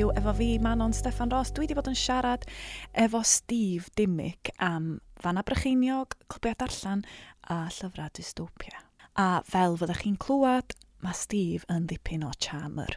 heddiw efo fi, Manon Steffan Ross. Dwi wedi bod yn siarad efo Steve Dimmick am fan Brycheiniog, Clwbiau Darllan a Llyfrau Dystopia. A fel fyddech chi'n clywed, mae Steve yn ddipyn o charmer.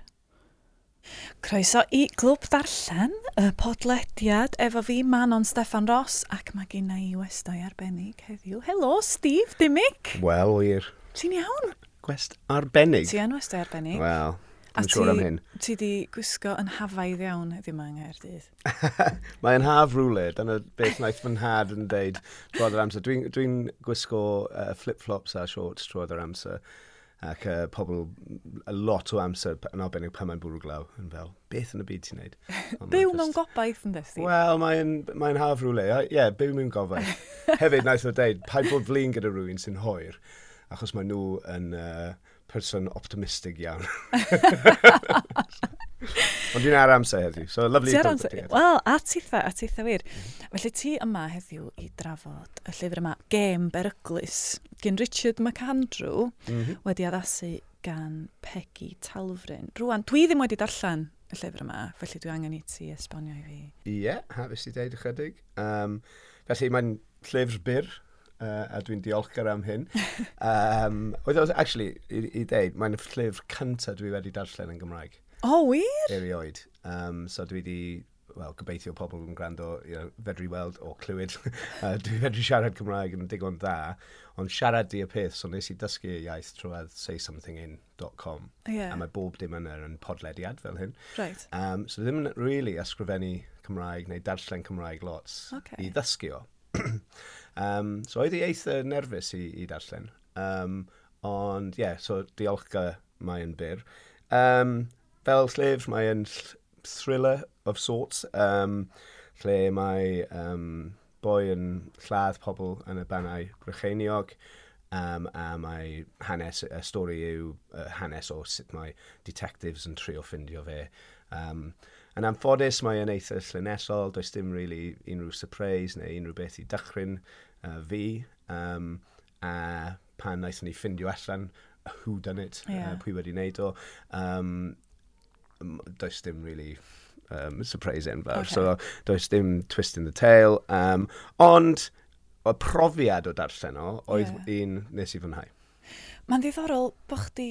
Croeso i Glwb Darllen, y podlediad efo fi Manon Steffan Ross ac mae gen i westau arbennig heddiw. Helo Steve Dimmick! Wel wir. Ti'n iawn? Gwest arbennig? Ti yn westau arbennig? Wel, Dwi'n siŵr am hyn. ti di gwisgo yn hafaidd iawn ddim yng Nghaerdydd? Mae'n haf rwle, dyna beth wnaeth fy nhad yn deud trwy'r amser. Dwi'n dwi, gwisgo uh, flip-flops a shorts trwy'r amser ac uh, pobl a lot o amser yn arbennig pan mae'n bwrw glaw yn fel, beth yn y byd ti'n neud? byw mewn gobaith yn dysgu? Wel, mae'n mae haf rwle. Ie, yeah, byw mewn gobaith. Hefyd, naeth o deud, paid bod flin gyda rhywun sy'n hoer, achos mae nhw yn... Uh, person optimistig iawn. Ond dwi'n ar amser heddiw, so lovely to talk to you. Wel, a titha, a titha wir. Mhm. Felly ti yma heddiw i drafod y llyfr yma, Gem Beryglus, gan Richard McAndrew, mm -hmm. wedi addasu gan Peggy Talfryn. Rwan, dwi ddim wedi darllen y llyfr yma, felly dwi angen i ti esbonio i fi. Ie, yeah, hafys i deud ychydig. Um, felly mae'n llyfr byr, uh, a dwi'n diolchgar am hyn. um, oedd, oedd, actually, i, i ddeud, mae'n llyfr cyntaf dwi wedi darllen yn Gymraeg. O, oh, wir? Erioed. Um, so dwi wedi wel, gobeithio pobl yn gwrando you know, fedru weld o clywed. uh, dwi fedru siarad Cymraeg yn digon dda, ond siarad di y peth, so nes i dysgu y iaith trwy'r saysomethingin.com. Yeah. A mae bob dim yna yn podlediad fel hyn. Right. Um, so ddim yn really ysgrifennu Cymraeg neu darllen Cymraeg lots okay. i ddysgu o. Um, so oedd hi eitha nerfus i, i darllen. Um, ond ie, yeah, so diolchga mae yn byr. Um, fel llyfr mae yn thriller of sorts, um, lle mae um, boi yn lladd pobl yn y bannau brycheiniog, um, a mae hanes, y stori yw uh, hanes o sut mae detectives yn trio ffindio fe. Um, Yn amffodus, mae yn eitha llunellol, does dim really unrhyw surprise neu unrhyw beth i dychryn uh, fi. Um, a pan wnaethon ni ffindio allan who done it, yeah. uh, pwy wedi wneud o. Um, does dim really um, surprise enfawr, okay. so does dim twist in the tail. Um, ond, y profiad o darllen o, oedd yeah. un nes i fwynhau. Mae'n ddiddorol bod chdi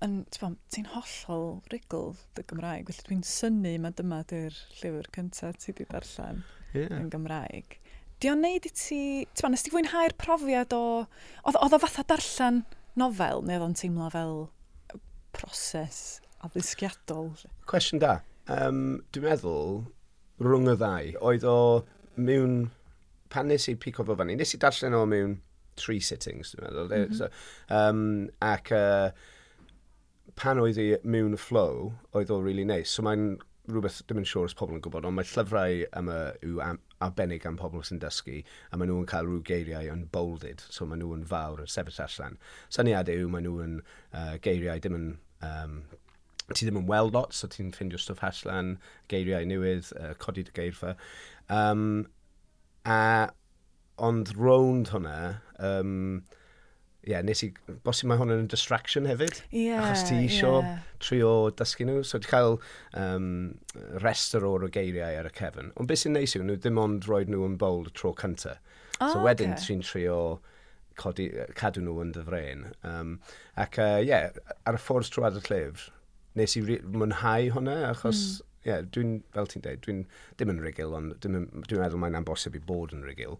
ti'n hollol rigl dy Gymraeg, felly dwi'n syni mae dyma dy'r llyfr cyntaf ti wedi darllen yeah. yn Gymraeg. Di o'n neud i ti, ti'n ma, nes ti fwynhau'r profiad o, oedd o fatha darllen nofel, neu oedd o'n teimlo fel proses addysgiadol? Cwestiwn da. Um, dwi'n meddwl, rhwng y ddau, oedd o mewn, pan nes i pico fo fannu, nes i darllen o mewn three sittings, dwi'n meddwl. Mm -hmm. so, um, ac uh, pan oedd i mewn flow, oedd o really. Nice. So mae'n rhywbeth dim yn siŵr os pobl yn gwybod, ond mae llyfrau am y, yw am, arbennig am pobl sy'n dysgu, a maen nhw'n cael rhyw geiriau yn bolded, so maen nhw'n fawr yn sefyll allan. Syniad yw maen nhw'n uh, geiriau dim yn... Um, ti ddim yn weld lot, so ti'n ffindio stwff allan, geiriau newydd, uh, codi dy geirfa. Um, a, ond rownd hwnna, um, ie, yeah, nes i, bosib mae hwn yn distraction hefyd, yeah, achos ti isio yeah. trio dysgu nhw. So, ti cael um, rester o'r geiriau ar y cefn. Ond beth sy'n neis yw, nhw ddim ond roi nhw yn bold tro cynta. Oh, so, wedyn okay. ti'n trio codi, cadw nhw yn dyfren. Um, ac, ie, uh, yeah, ar y ffordd trwad y llyfr, nes i mwynhau hwnna, achos... Mm. Yeah, dwi'n, fel ti'n dweud, dwi'n dim yn rigil, ond dwi'n dwi meddwl mae'n ambosib i bod yn rigil,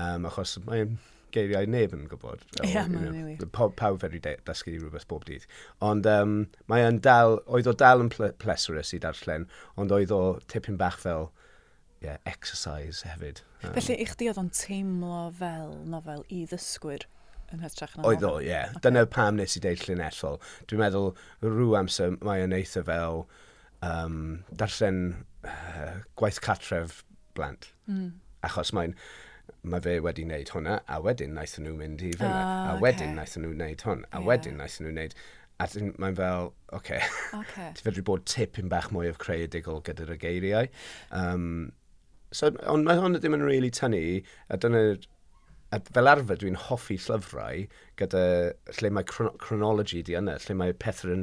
um, achos mae'n geiriau neb yn gwybod. Ie, yeah, mae'n rili. Pawb fedru dysgu rhywbeth bob dydd. Ond um, mae yn dal, oedd o dal yn ple plesurus i darllen, ond oedd o tipyn bach fel yeah, exercise hefyd. Um, Felly, i chdi oedd o'n teimlo fel nofel i ddysgwyr? yn hytrach na Oedd o, ie. Yeah. Okay. Dyna pam nes i deud llunellol. Dwi'n meddwl rhyw amser mae yn eitha fel um, darllen uh, gwaith catref blant. Mm. Achos mae'n mae fe wedi wneud hwnna, a wedyn naethon nhw mynd i fyna, oh, a wedyn okay. naethon nhw wneud hwn, a yeah. wedyn naethon nhw wneud... A mae'n fel, oce, okay. okay. ti fedri bod tipyn bach mwy o creadigol gyda'r geiriau. Um, so, ond mae hwnna ddim yn really tynnu, a dyna a fel arfer dwi'n hoffi llyfrau gyda lle mae chron chronology di yna, lle mae pethau yn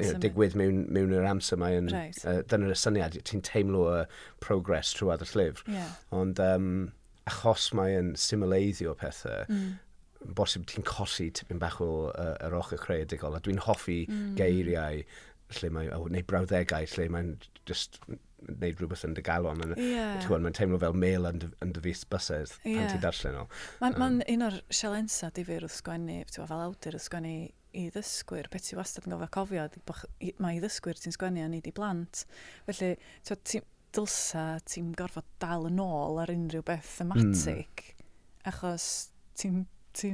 you know, digwydd mewn, mewn yr amser mae yn... Right. Uh, dyna'r syniad, ti'n teimlo y progress trwy trwy'r llyfr. Yeah. Ond um, achos mae yn symleiddio pethau, mm bosib ti'n colli tipyn bach o uh, yr ochr creadigol, a dwi'n hoffi mm. geiriau lle mae, oh, neu brawddegau lle mae'n just wneud rhywbeth yn dy galon. Yeah. Mae'n teimlo fel mail yn, yn dy fus bysedd yeah. pan ti'n darllen o. Mae'n um, ma un o'r sialensa difyr wrth sgwennu, fel awdur wrth sgwennu i ddysgwyr, beth ti wastad yn gofio cofio, mae i ddysgwyr ti'n sgwennu a nid i blant. Felly, ti, dylsa ti'n gorfod dal yn ôl ar unrhyw beth hmm. thematig. Mm. Achos ti'n ti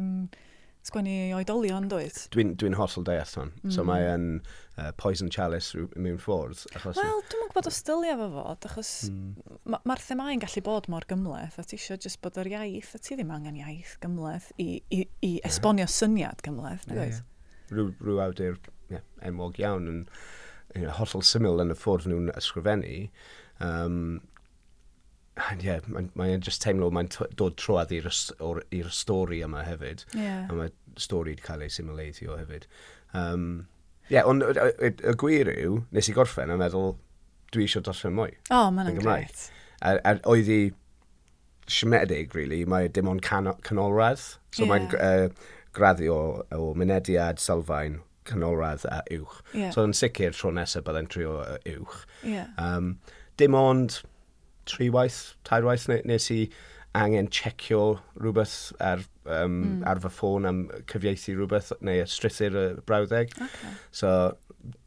sgwennu oedolion, dwyt? Dwi'n dwi, dwi hollol deall hwn. Mm. So hmm. mae yn uh, poison chalice mewn ffordd. Achos... Wel, dwi'n mwyn bod o stylia fo fod, achos mm. mae'r ma themau'n gallu bod mor gymleth, a ti eisiau just bod yr iaith, a ti ddim angen iaith gymleth i, i, i esbonio yeah. syniad gymleth, yeah, dwyt? Yeah. Rhyw, rhyw awdur yeah, enwog iawn yn you know, hollol syml yn y ffordd nhw'n ysgrifennu, Um, and yeah, mae'n mae just teimlo, mae'n dod troad i'r stori yma hefyd. Yeah. A mae stori wedi cael ei simuleithio hefyd. Um, yeah, ond y gwir yw, nes i gorffen a meddwl, dwi eisiau darllen mwy. O, oh, mae'n gret. A, a oedd i siomedig, really, mae dim ond can canolradd. So yeah. mae'n uh, graddio o, o mynediad, sylfaen, canolradd a uwch. Yeah. So yn sicr tro nesaf byddai'n trio uwch. Yeah. Um, dim ond tri waith, triwaith, tairwaith nes i angen checio rhywbeth ar, um, mm. ar fy ffôn am cyfieithu rhywbeth neu struthu'r y brawddeg. Okay. So,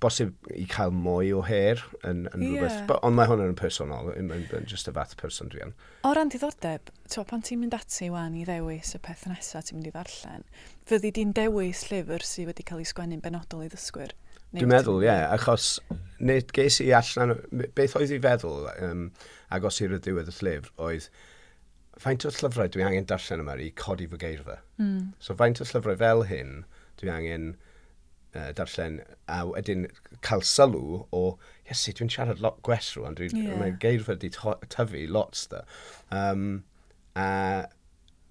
bosib i cael mwy o her yn, yn yeah. rhywbeth. But, ond mae hwn yn personol, yn, yn, yn just y fath person dwi yn. O ran diddordeb, to, pan ti'n mynd ati wan i ddewis y peth nesaf ti'n mynd i ddarllen, fyddi di'n dewis llyfr sydd wedi cael ei sgwennu'n benodol i ddysgwyr? Dwi'n meddwl, ie, yeah, achos nid ges i allan, beth oedd i feddwl um, agos i'r diwedd y llyfr oedd faint o llyfrau dwi angen darllen yma i codi fy geirfa. Mm. So faint o llyfrau fel hyn dwi angen uh, darllen a wedyn cael sylw o iesu dwi'n siarad lot gwell rwan, dwi, yeah. mae geirfa di tyfu lots da. Um, a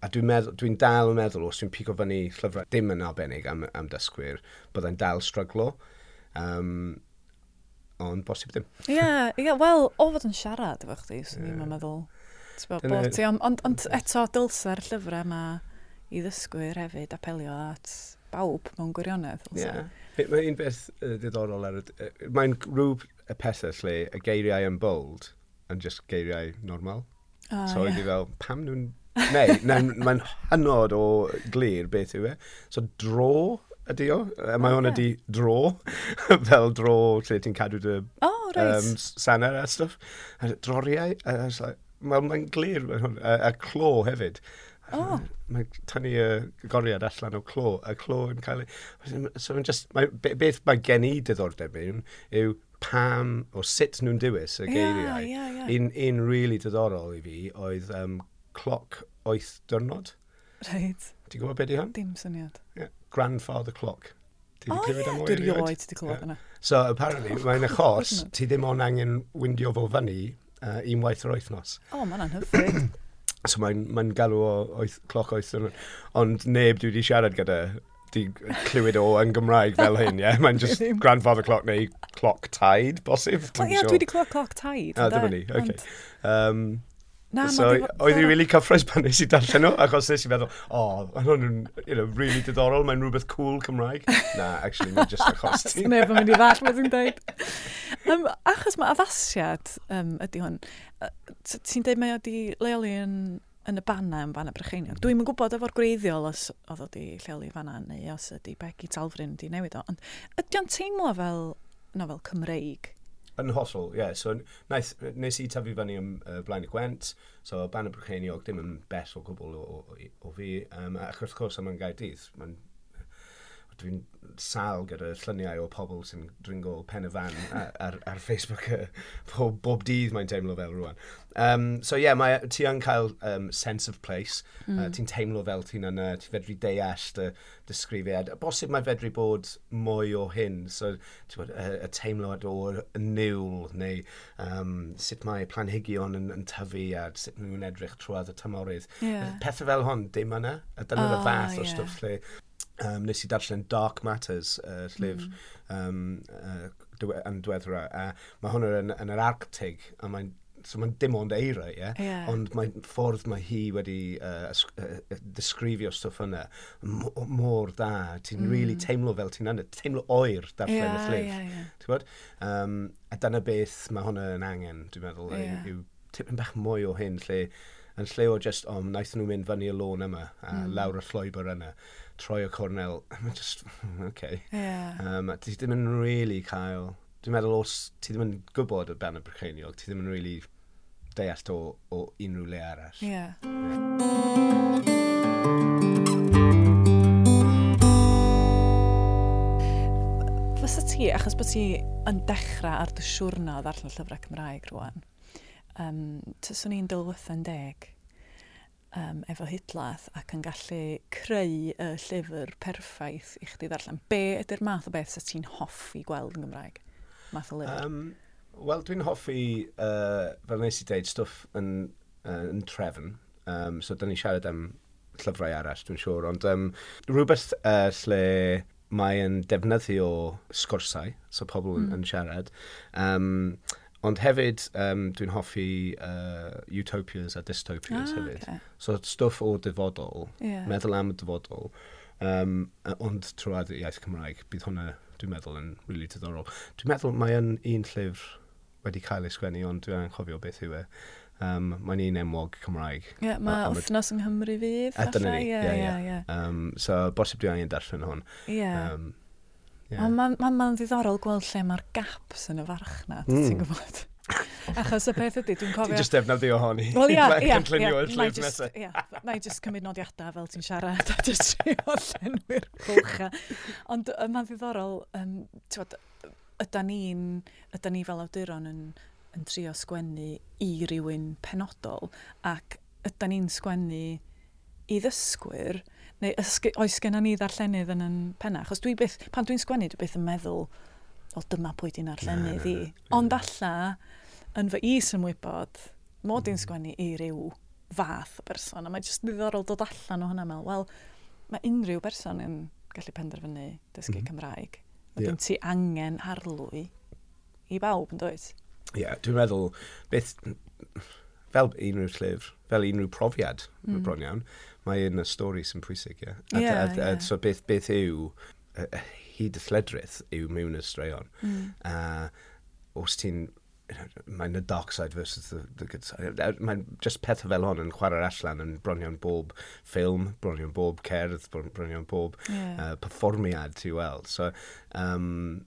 a dwi'n meddwl, dwi'n dal yn meddwl os dwi'n pigo fyny llyfrau dim yn arbennig am, am dysgwyr, byddai'n dal stryglo. Um, ond bosib dim. Ie, yeah, yeah, wel, o fod yn siarad efo chdi, swn i'n yeah. meddwl. Ond on, on, eto, dylsa'r llyfrau yma i ddysgwyr hefyd apelio at bawb mewn gwirionedd. Ie. Yeah. Mae un beth uh, diddorol ar... y... Uh, Mae'n grŵp y pethau lle y geiriau yn bold yn just geiriau normal. Ah, so yeah. i fel, pam nhw'n... Neu, mae'n hynod o glir beth yw e. So dro ydi o. Mae hwn ydi dro, fel dro lle ti'n cadw dy oh, right. um, saner a stuff. A droriau, like, mae'n mae glir mae hwn, a, a clo hefyd. Oh. Mae tynnu y uh, goriad allan o clo, a clo yn cael ei... So just, mae, beth mae gen i diddordeb mewn yw pam o sut nhw'n dewis y geiriau. Yeah, yeah, yeah. Un, un really diddorol i fi oedd um, cloc oeth dyrnod. Right. Ti'n gwybod beth di hwn? Dim syniad. Yeah. Grandfather Clock. Ti wedi oh, clywed yeah. am oer erioed? Ti clywed yna. So, apparently, oh, mae'n achos, ti ddim ond angen wyndio fo fyny uh, unwaith yr oethnos. O, oh, mae'n anhyfryd. so mae'n mae galw o oeth, cloc oeth. Ond neb dwi wedi siarad gyda di clywed o yn Gymraeg fel hyn, ie? Yeah? Mae'n just grandfather clock neu cloc tide, bosib. Wel, ie, dwi wedi clywed clock tide. Ah, dyma ni, oce. Okay. Um, Na, so, oedd hi'n really cyffroes pan nes i darllen nhw, achos nes i feddwl, o, oh, maen nhw'n you know, really diddorol, mae'n rhywbeth cool Cymraeg. Na, actually, mae'n just achos ti. Neb yn mynd i ddall beth yn dweud. Um, achos mae addasiad um, ydy hwn, ti'n dweud mae wedi leoli yn, yn y banna yn fanna Brycheiniog. Mm. Dwi'n yn gwybod efo'r gwreiddiol os oedd wedi lleoli fanna, neu os ydy Becky Talfrin wedi newid o, ond ydy o'n teimlo fel nofel Cymreig? Yn hollol, ie. Yeah. So, naeth, nes i tyfu fyny ym uh, Blaen y Gwent, so Ban y Brycheiniog ddim yn bell o gwbl o, o, o fi, um, ac wrth gwrs yma'n gael dydd, mae'n dwi'n sal gyda lluniau o pobl sy'n dringo pen y fan ar, ar Facebook pob, bob dydd mae'n teimlo fel rwan. Um, so ie, yeah, mae ti yn cael um, sense of place, mm. uh, ti'n teimlo fel ti'n yna, ti fedru deall dy disgrifiad. Bosib mae fedru bod mwy o hyn, so ti'n bod, y, y teimlo o'r niwl, neu um, sut mae planhigion yn, yn tyfu a sut nhw'n edrych trwad y tymorydd. Yeah. Pethau fel hon, dim yna, a dyna'r oh, y fath yeah. o stwff lle um, nes i darllen Dark Matters, uh, llyfr mm. um, uh, yn diweddra. Uh, mae hwnna yn, yn yr Arctig, a mae'n so mae'n dim ond eira, ie? Yeah? yeah. Ond mae ffordd mae hi wedi uh, uh, disgrifio stwff yna mor da. Ti'n mm. really teimlo fel ti'n anna, teimlo oer darllen yeah, y llyfr. Yeah, yeah. Ti'n bod? Um, a dyna beth mae hwnna yn angen, dwi'n meddwl, yeah. yw tipyn bach mwy o hyn lle yn lle o just, o, wnaethon nhw mynd fyny y lôn yma, a mm. lawr y llwybr yna, troi o cornel, mae'n just, okay. Yeah. Um, ti ddim yn really cael, dwi'n meddwl os ti ddim yn gwybod y ben y Brycheiniog, ti ddim yn really deall o, o unrhyw le arall. Yeah. yeah. Fysa ti, achos bod ti yn dechrau ar dy siwrna o ddarllen llyfrau Cymraeg rwan, um, tyswn i'n dylwytha'n deg um, efo hydlaeth ac yn gallu creu y llyfr perffaith i chdi ddarllen. Be ydy'r math o beth sy'n ti'n hoffi gweld yn Gymraeg? Math o lyfr? Um, Wel, dwi'n hoffi, uh, fel nes i dweud, stwff yn, uh, yn trefn. Um, so, da ni siarad am llyfrau arall, dwi'n siŵr. Ond um, rhywbeth uh, lle mae yn defnyddio sgorsau, so pobl mm. yn siarad. Um, Ond hefyd, um, dwi'n hoffi uh, utopias a dystopias ah, hefyd. Okay. So, stwff o dyfodol, yeah. meddwl am y dyfodol, um, ond trwy'r iaith Cymraeg, bydd hwnna, dwi'n meddwl, yn really diddorol. Dwi'n meddwl mae yn un llyfr wedi cael ei sgwennu, ond dwi'n anghofio beth yw e. Um, mae'n un enwog Cymraeg. Ie, yeah, mae wythnos yng Nghymru fydd, A Dyna ni, ie, ie. So, bosib dwi'n angen darllen hwn. Ie. Yeah. Um, Yeah. Ond mae'n ma, ma, ddiddorol gweld lle mae'r gaps yn y farchnad, mm. ti'n gwybod? Achos y peth ydy, dwi'n cofio... Ti'n just defnyddio i ohoni. Wel, ia, ia. Mae'n. Na i just cymryd nodiadau fel ti'n siarad a just trio llenwi'r cwcha. Ond mae'n ddiddorol, um, ti'n yda ni'n, yda ni fel awduron yn, yn trio sgwennu i rywun penodol ac yda ni'n sgwennu i ddysgwyr, neu oes gen ni ddarllenydd yn yn penna. Achos dwi byth, pan dwi'n sgwennu, dwi byth yn meddwl, o dyma pwy di'n arllenydd i. Ond alla, yn fy is yn wybod, mod i'n mm. sgwennu i ryw fath o berson. A mae jyst ddiddorol dod allan o hynna mewn, wel, mae unrhyw berson yn gallu penderfynu dysgu mm -hmm. Cymraeg. Mae yeah. ti angen harlwy i bawb yn dweud. Ie, yeah, dwi'n meddwl, beth, fel unrhyw llyfr, fel unrhyw profiad, mm. bron iawn, mae un y stori sy'n pwysig, ie. Yeah. yeah, yeah. so beth, beth yw uh, hyd y lledrith yw mewn y straeon. Mm. Uh, os ti'n mae'n y dark side versus the, the good side. Mae'n just pethau fel hon yn chwarae'r allan yn bronion bob ffilm, bronion bob cerdd, bronion bob yeah. uh, performiad, i weld. So, um,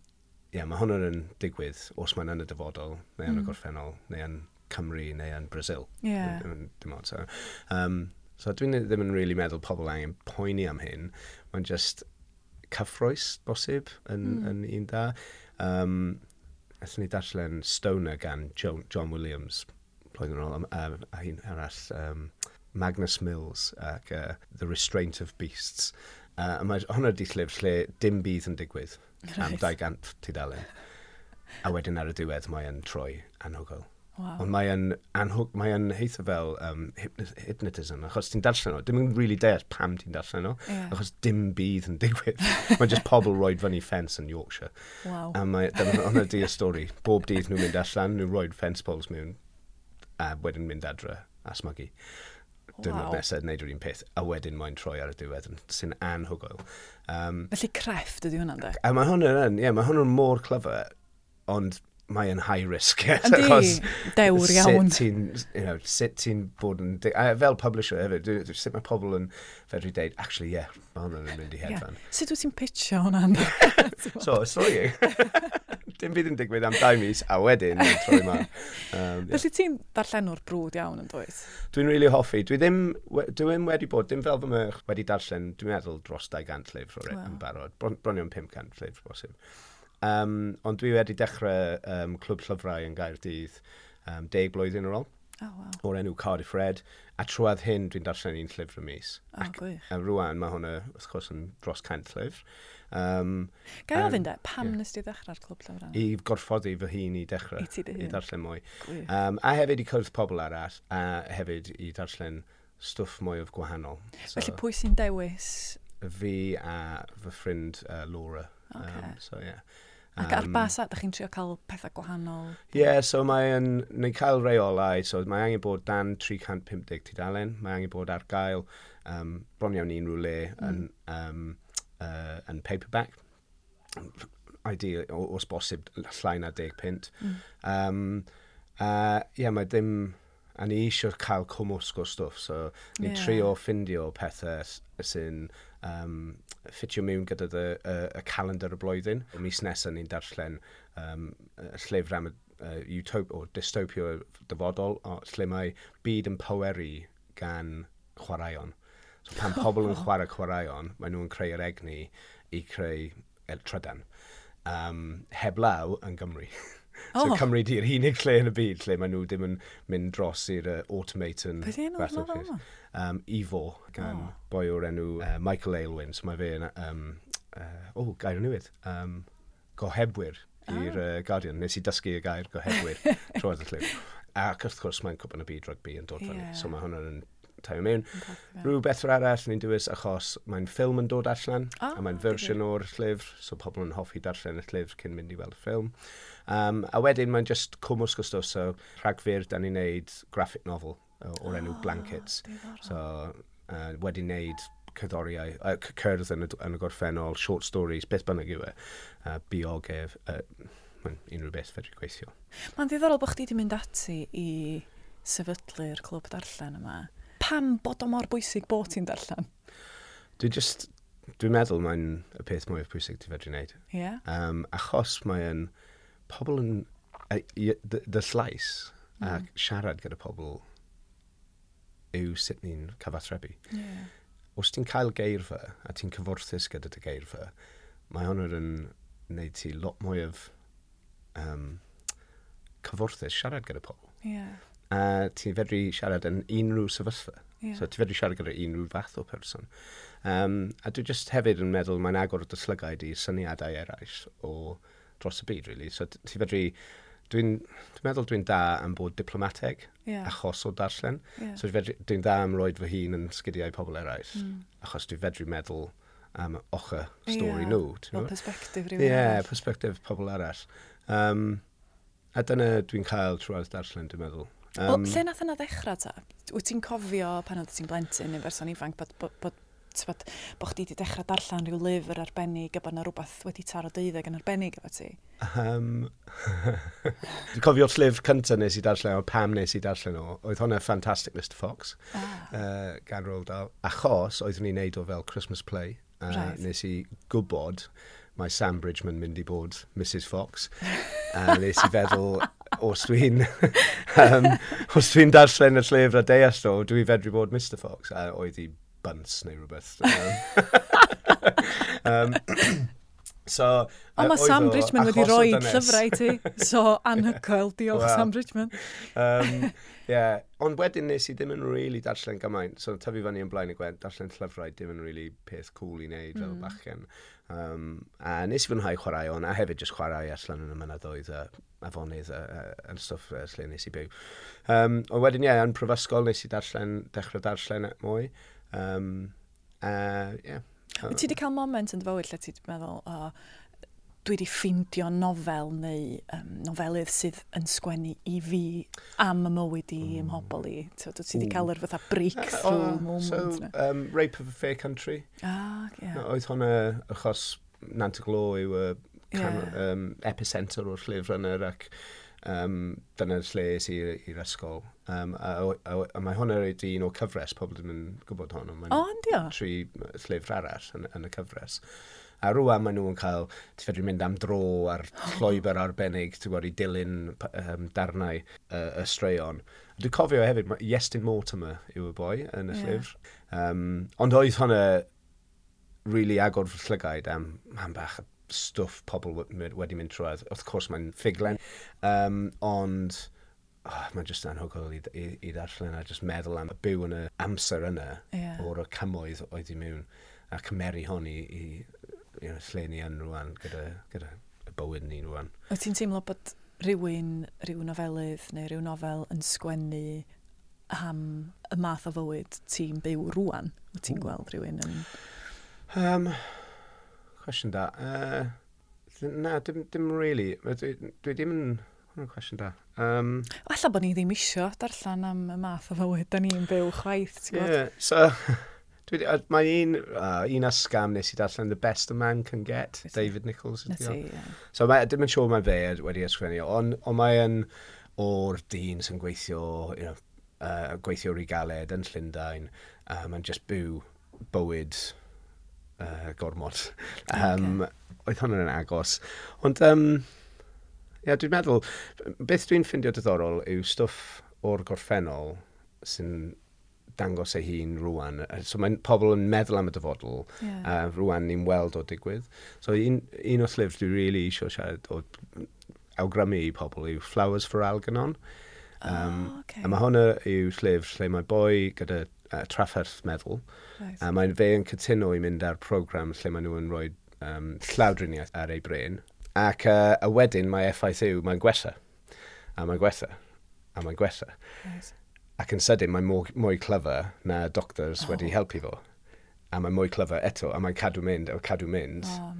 yeah, mae hwnna'n yn digwydd os mae'n yn y dyfodol, neu yn mm. y gorffennol, neu yn Cymru, neu yn Brazil. Yeah. Dim ond. So, um, So dwi'n ddim yn really meddwl pobl angen poeni am hyn, mae'n just cyffroes bosib yn, mm. yn un da. Um, Ethyn ni darllen Stoner gan John, John Williams, blwyddyn yn ôl, a, a un arall, um, Magnus Mills ac uh, The Restraint of Beasts. Uh, a mae hwnna di llyfr lle dim bydd yn digwydd am 200 tudalen. a wedyn ar y diwedd mae'n troi anhygol. Wow. Ond mae yn, anhwg, mae yn heitha fel um, hypnotism, achos ti'n darllen nhw. Dim yn really deall pam ti'n darllen nhw, yeah. achos dim bydd yn digwydd. mae just pobl roed fyny ffens yn Yorkshire. Wow. A mae, dyna di y stori. Bob dydd nhw'n mynd allan, nhw'n roed ffens pols mewn, a wedyn mynd adre a smygu. Dyna wow. nesaf wneud yr un peth, a wedyn mae'n troi ar y diwedd, sy'n anhygoel. Um, Felly crefft ydy hwnna'n de? A mae hwnna'n, ie, yeah, mae hwnna'n mor clyfar, ond mae yn high risk. Yes, Yndi, dewr iawn. Sut ti'n you know, sut ti bod yn... A fel publisher hefyd, sut mae pobl yn fedru deud, actually, ie, yeah, mae hwnna'n mynd i hedfan. Yeah. Sut wyt ti'n pitcho hwnna'n? so, sorry. Dim byd yn digwydd am dau mis, a wedyn, troi ma. Um, yeah. Felly ti'n darllenwr brwd iawn yn dweud? Dwi'n really hoffi. Dwi ddim, dwi ddim wedi bod, dim fel fy mych wedi darllen, dwi'n meddwl dros 200 llyfr o'r wow. yn barod. Bron, bronion 500 llyfr, bosib. Um, ond dwi wedi dechrau um, Clwb Llyfrau yn Gaerdydd um, deg blwyddyn ar ôl. Oh, wow. o'r enw Cardiff Red. A trwad hyn, dwi'n darllen un llyfr y mis. Oh, Ac, a rwan, mae hwnna, wrth gwrs, yn dros cant llyfr. Um, Gael ofyn de, pam yeah. nes ti ddechrau'r clwb llyfrau? I gorffodi fy hun i dechrau. I ti dy hun. I darllen mwy. Um, a hefyd i cwrdd pobl arall, a hefyd i darllen stwff mwy o gwahanol. So, Felly pwy sy'n dewis? Fi a fy ffrind uh, Laura. Okay. Um, so, yeah. Ac ar basa, da chi'n trio cael pethau gwahanol? Ie, yeah, so mae yn, neu cael reolau, so mae angen bod dan 350 tudalen, mae angen bod ar gael um, bron iawn i unrhyw le hmm. yn, mm. um, uh, yn paperback, ideal, os bosib, llai na 10 pint. Mm. Um, uh, yeah, mae dim a ni eisiau cael cwmwsg o stwff, so ni'n yeah. trio ffindio pethau sy'n um, ffitio mewn gyda dy, y, y calendar y blwyddyn. Y mis nesaf ni'n darllen um, llyfr am y uh, utop, o dystopio dyfodol, o, lle mae byd yn poeri gan chwaraeon. So pan pobl yn chwarae chwaraeon, maen nhw'n creu'r egni i creu el trydan. Um, heblaw yn Gymru. Oh. So Cymru di'r unig lle yn y byd lle maen nhw ddim yn mynd dros i'r uh, automate yn Battlefield. Um, Evo, gan oh. boi o'r enw uh, Michael Aylwyn, So mae fe'n... Um, uh, oh, gair newydd. Um, gohebwyr i'r oh. uh, Guardian. Nes i dysgu y gair gohebwyr troedd y lliw. Ac wrth gwrs mae'n cwpan y byd rygbi yn dod yeah. fyny. So mae hwnna'n yn taio mewn. Rhywbeth o'r arall ni'n dywys achos mae'n ffilm yn dod allan oh, a mae'n fersiwn o'r llyfr, so pobl yn hoffi darllen y llyfr cyn mynd i weld y ffilm. Um, a wedyn mae'n just cwmwsg o stwff, so rhagfyr, da ni'n neud graphic novel o'r oh, enw Blankets. So, uh, wedi neud cyddoriau, uh, cyrdd yn y, yn y gorffennol, short stories, beth bynnag yw e, uh, biogef, uh, unrhyw beth fedri gweithio. Mae'n ddiddorol bod chdi wedi mynd ati i sefydlu'r clwb darllen yma. Pam bod o mor bwysig bod ti'n darllen? Dwi just, dwi'n meddwl mae'n y peth mwyaf pwysig ti fedri wneud. Ie. Yeah. Um, achos mae'n pobl yn dy llais a siarad gyda pobl yw sut ni'n cyfathrebu. Yeah. Os ti'n cael geirfa a ti'n cyfwrthus gyda dy geirfa, mae hwn yn wneud ti lot mwy o um, cyfwrthus siarad gyda pobl. Yeah. A ti'n fedru siarad yn unrhyw sefyllfa. Yeah. So ti'n fedru siarad gyda unrhyw fath o person. Um, a dwi just hefyd yn meddwl mae'n agor o dyslygaid i syniadau eraill o dros y byd, really. So, ti fedru... Dwi'n dwi meddwl dwi'n da am bod diplomateg yeah. achos o darllen. Yeah. So, dwi'n da am roed fy hun yn sgidiau pobl eraill. Mm. Achos dwi'n fedru meddwl am ochr stori yeah. nhw. Fel perspektif rhywun yeah, arall. Perspektif pobl arall. Um, a dyna dwi'n cael trwy'r darllen, dwi'n meddwl. Um, o, lle nath yna ddechrau ta? Wyt ti'n cofio pan oedd ti'n blentyn neu berson ifanc bod, bod, bod tybod, bod chdi wedi dechrau darllen rhyw lyfr arbennig a bod yna rhywbeth wedi taro deuddeg yn arbennig efo ti? Um, Dwi'n cofio'r llyfr cyntaf nes i darllen o, pam nes i darllen o, oedd hwnna Fantastic Mr Fox ah. uh, gan Roald Dahl, achos oeddwn ni'n neud o fel Christmas play, uh, right. nes i gwybod mae Sam Bridgman mynd i bod Mrs Fox, a uh, nes i feddwl, os dwi'n um, os dwi'n darllen y llyfr a deall o, dwi fedru bod Mr Fox, a oedd i buns neu rhywbeth. um, so, Ond mae Sam Bridgman wedi rhoi llyfrau ti, so anhygoel, diolch well, Sam Bridgman. um, yeah. Ond wedyn nes i ddim yn really darllen gymaint, so tyfu fyny yn blaen y gwed, darllen llyfrau ddim yn really peth cool i wneud fel mm. bachgen. Um, a nes i fwynhau chwarae on, a hefyd jyst chwarae allan yn y mynyddoedd a afonydd yn stwff lle nes i byw. Um, ond wedyn ie, yeah, yn prifysgol nes i darllen, dechrau darllen mwy. Um, uh, yeah. Wyt ti wedi cael moment yn dy fywyd lle ti'n meddwl, o, dwi wedi ffeindio nofel neu um, nofelydd sydd yn sgwennu i fi am y mywyd i hmm. ym ymhobol i. So, dwi wedi cael yr fatha breakthrough uh, oh, moment. So, um, Rape of a Fair Country. Ah, yeah. No, oedd hwnna achos Nantaglo yw y uh, yeah. um, epicenter o'r llyfr yna ac um, dyna'r lles i'r ysgol. Um, a, a, a, a mae hwnna wedi un o cyfres, pobl ddim yn gwybod hwn, ond mae'n oh, tri llyfr arall yn, yn y cyfres. A rwan maen nhw'n cael, ti fedru mynd am dro ar llwyber arbennig, ti'n gwybod, i dilyn um, darnau uh, y straeon. Dwi'n cofio hefyd, mae Iestyn Mortimer yw y boi yn y yeah. llyfr. Um, ond oedd hwnna really agor fy llygaid am, man bach, stwff pobl wedi mynd trwedd. Wrth gwrs, mae'n ffiglen, Um, ond oh, mae'n just anhygol i, i, i ddarllen a just meddwl am y byw yn y amser yna yeah. o'r cymoedd oedd i mewn a cymeru hon i, i, i lle ni yn rwan gyda, gyda y bywyd ni rwan. Wyt ti'n teimlo bod rhywun, rhyw nofelydd neu rhyw nofel yn sgwennu am y math o fywyd ti'n byw rwan? Wyt ti'n gweld rhywun yn... Um, Cwestiwn da. Uh, na, dim, dim really. Dwi, dwi ddim yn... Hwna'n cwestiwn da. Um, Alla bod ni ddim isio darllen am y math o fywyd. Da ni'n byw chwaith, ti'n gwybod? yeah, so... Dwi, mae un, uh, un asgam nes i darllen The Best a Man Can Get, David Nichols. Ydy, yeah. So mae, dim yn siŵr mae fe wedi ysgrifennu, ond on mae yn o'r dyn sy'n gweithio, you know, uh, gweithio o'r yn Llundain, um, mae'n just byw bywyd uh, gormod. Um, okay. Oedd hwnna'n yn agos. Ond, um, yeah, dwi'n meddwl, beth dwi'n ffindio diddorol yw stwff o'r gorffennol sy'n dangos ei hun rwan. So mae pobl yn meddwl am y dyfodol, yeah. a uh, rwan ni'n weld o digwydd. So un, un o'r llyfr dwi'n really eisiau siarad o awgrymu i pobl yw Flowers for Algernon. Um, oh, okay. A mae hwnna yw llyfr lle mae boi gyda uh, trafferth meddwl. Right. A mae'n fe yn cytuno i mynd ar program lle maen nhw yn rhoi um, llawdriniaeth ar ei brain. Ac uh, a wedyn mae effaith yw mae'n gwella. A mae'n gwella. A mae'n gwella. Right. Ac yn sydyn mae'n mwy, mwy clyfar na doctors oh. wedi helpu fo. A mae'n mwy clyfar eto. A mae'n cadw mynd. A cadw mynd. Oh,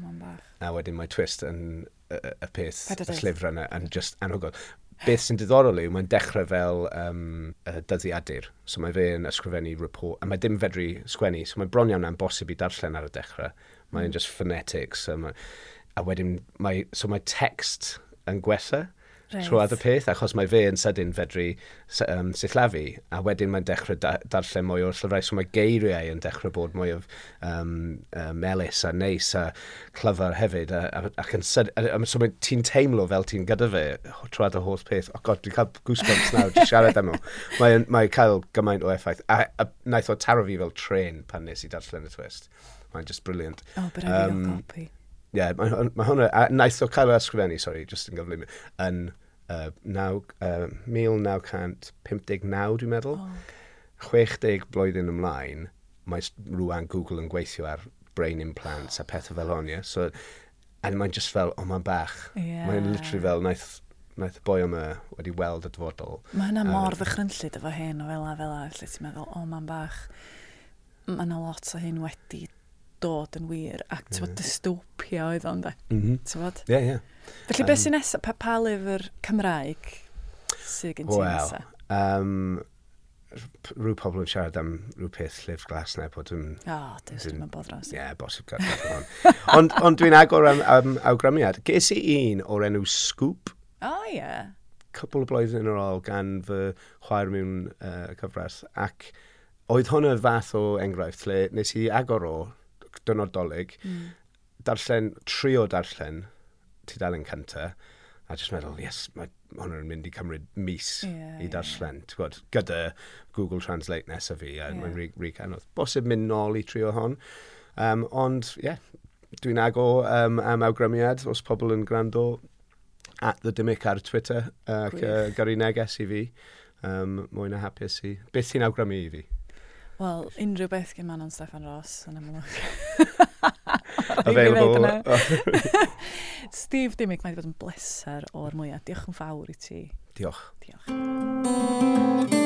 a wedyn mae twist yn y, y y peth, y llyfr yna, yn just anhygoel beth sy'n diddorol yw, mae'n dechrau fel um, dyddiadur. So mae fe'n ysgrifennu report, a mae dim fedru sgwennu, so mae bron iawn am bosib i darllen ar y dechrau. Mae'n mm. just phonetics. So mae, a wedyn, mae, so mae text yn gwella, right. trwad y peth, achos mae fe yn sydyn fedru um, sillafu, a wedyn mae'n dechrau da darllen mwy o'r llyfrau, so mae geiriau yn dechrau bod mwy o um, uh, melus a neis a clyfar hefyd, a, a, ac yn syd, a, a, so mae ti'n teimlo fel ti'n gyda fe trwy y holl peth, o oh god, dwi'n cael goosebumps nawr, dwi'n siarad am nhw. Mae'n mae cael gymaint o effaith, a, a, a naeth o taro fi fel tren pan nes i darllen y twist. Mae'n just brilliant. O, Oh, but I um, copi. Ie, yeah, mae mae hwnna, a naeth o cael ysgrifennu, sori, just yn gyflym, yn uh, naw, uh, 1959, dwi'n meddwl. Oh. 60 blwyddyn ymlaen, mae rwan Google yn gweithio ar brain implants a pethau fel hon, ie. So, a mae'n just fel, o, oh, mae'n bach. Yeah. Mae'n literally fel, naeth, naeth y boi yma wedi weld y dyfodol. Mae hynna mor um, ddychrynllid efo hyn o fel a fel a, lle ti'n meddwl, o, oh, mae'n bach. Mae yna lot o hyn wedi dod yn wir, ac ti'n yeah. Mm. dystopia oedd o'n de. Mm -hmm. Ti'n Ie, ie. Yeah, yeah. Felly, um, beth sy'n nesaf? Pa, pa lyfr Cymraeg sydd gen ti well, nesaf? Um, rhyw pobl yn siarad am rhyw peth llyfr glas neu bod yn... O, oh, dwi'n ddim yn bodros. Ie, yeah, bosib gael hwn. ond ond dwi'n agor am, am awgrymiad. Ges i un o'r enw Scoop. O, oh, ie. Yeah. Cwbl o blwyddyn yn ôl gan fy chwaer mewn uh, cyfres. Ac oedd hwnna fath o enghraifft lle nes i agor o, dynod dolyg, mm. darllen, trio darllen, tudalen cynta, a jyst meddwl, yes, mae hwn yn mynd i cymryd mis yeah, i darllen. Yeah. Gwod, gyda Google Translate nesaf fi, a yeah. mae'n rhi, rhi canodd. Bosib mynd nôl i trio hon. Um, ond, ie, yeah, dwi'n ago um, am awgrymiad, os pobl yn gwrando at the dimic ar Twitter, ac uh, gyrru neges i fi, um, mwy na hapus i. Beth ti'n awgrymu i fi? Wel, unrhyw beth gen Manon Steffan Ross, yn amlwg. available. Steve Dimmick, mae wedi bod yn bleser o'r mwyaf. Diolch yn fawr i ti. Diolch. Diolch.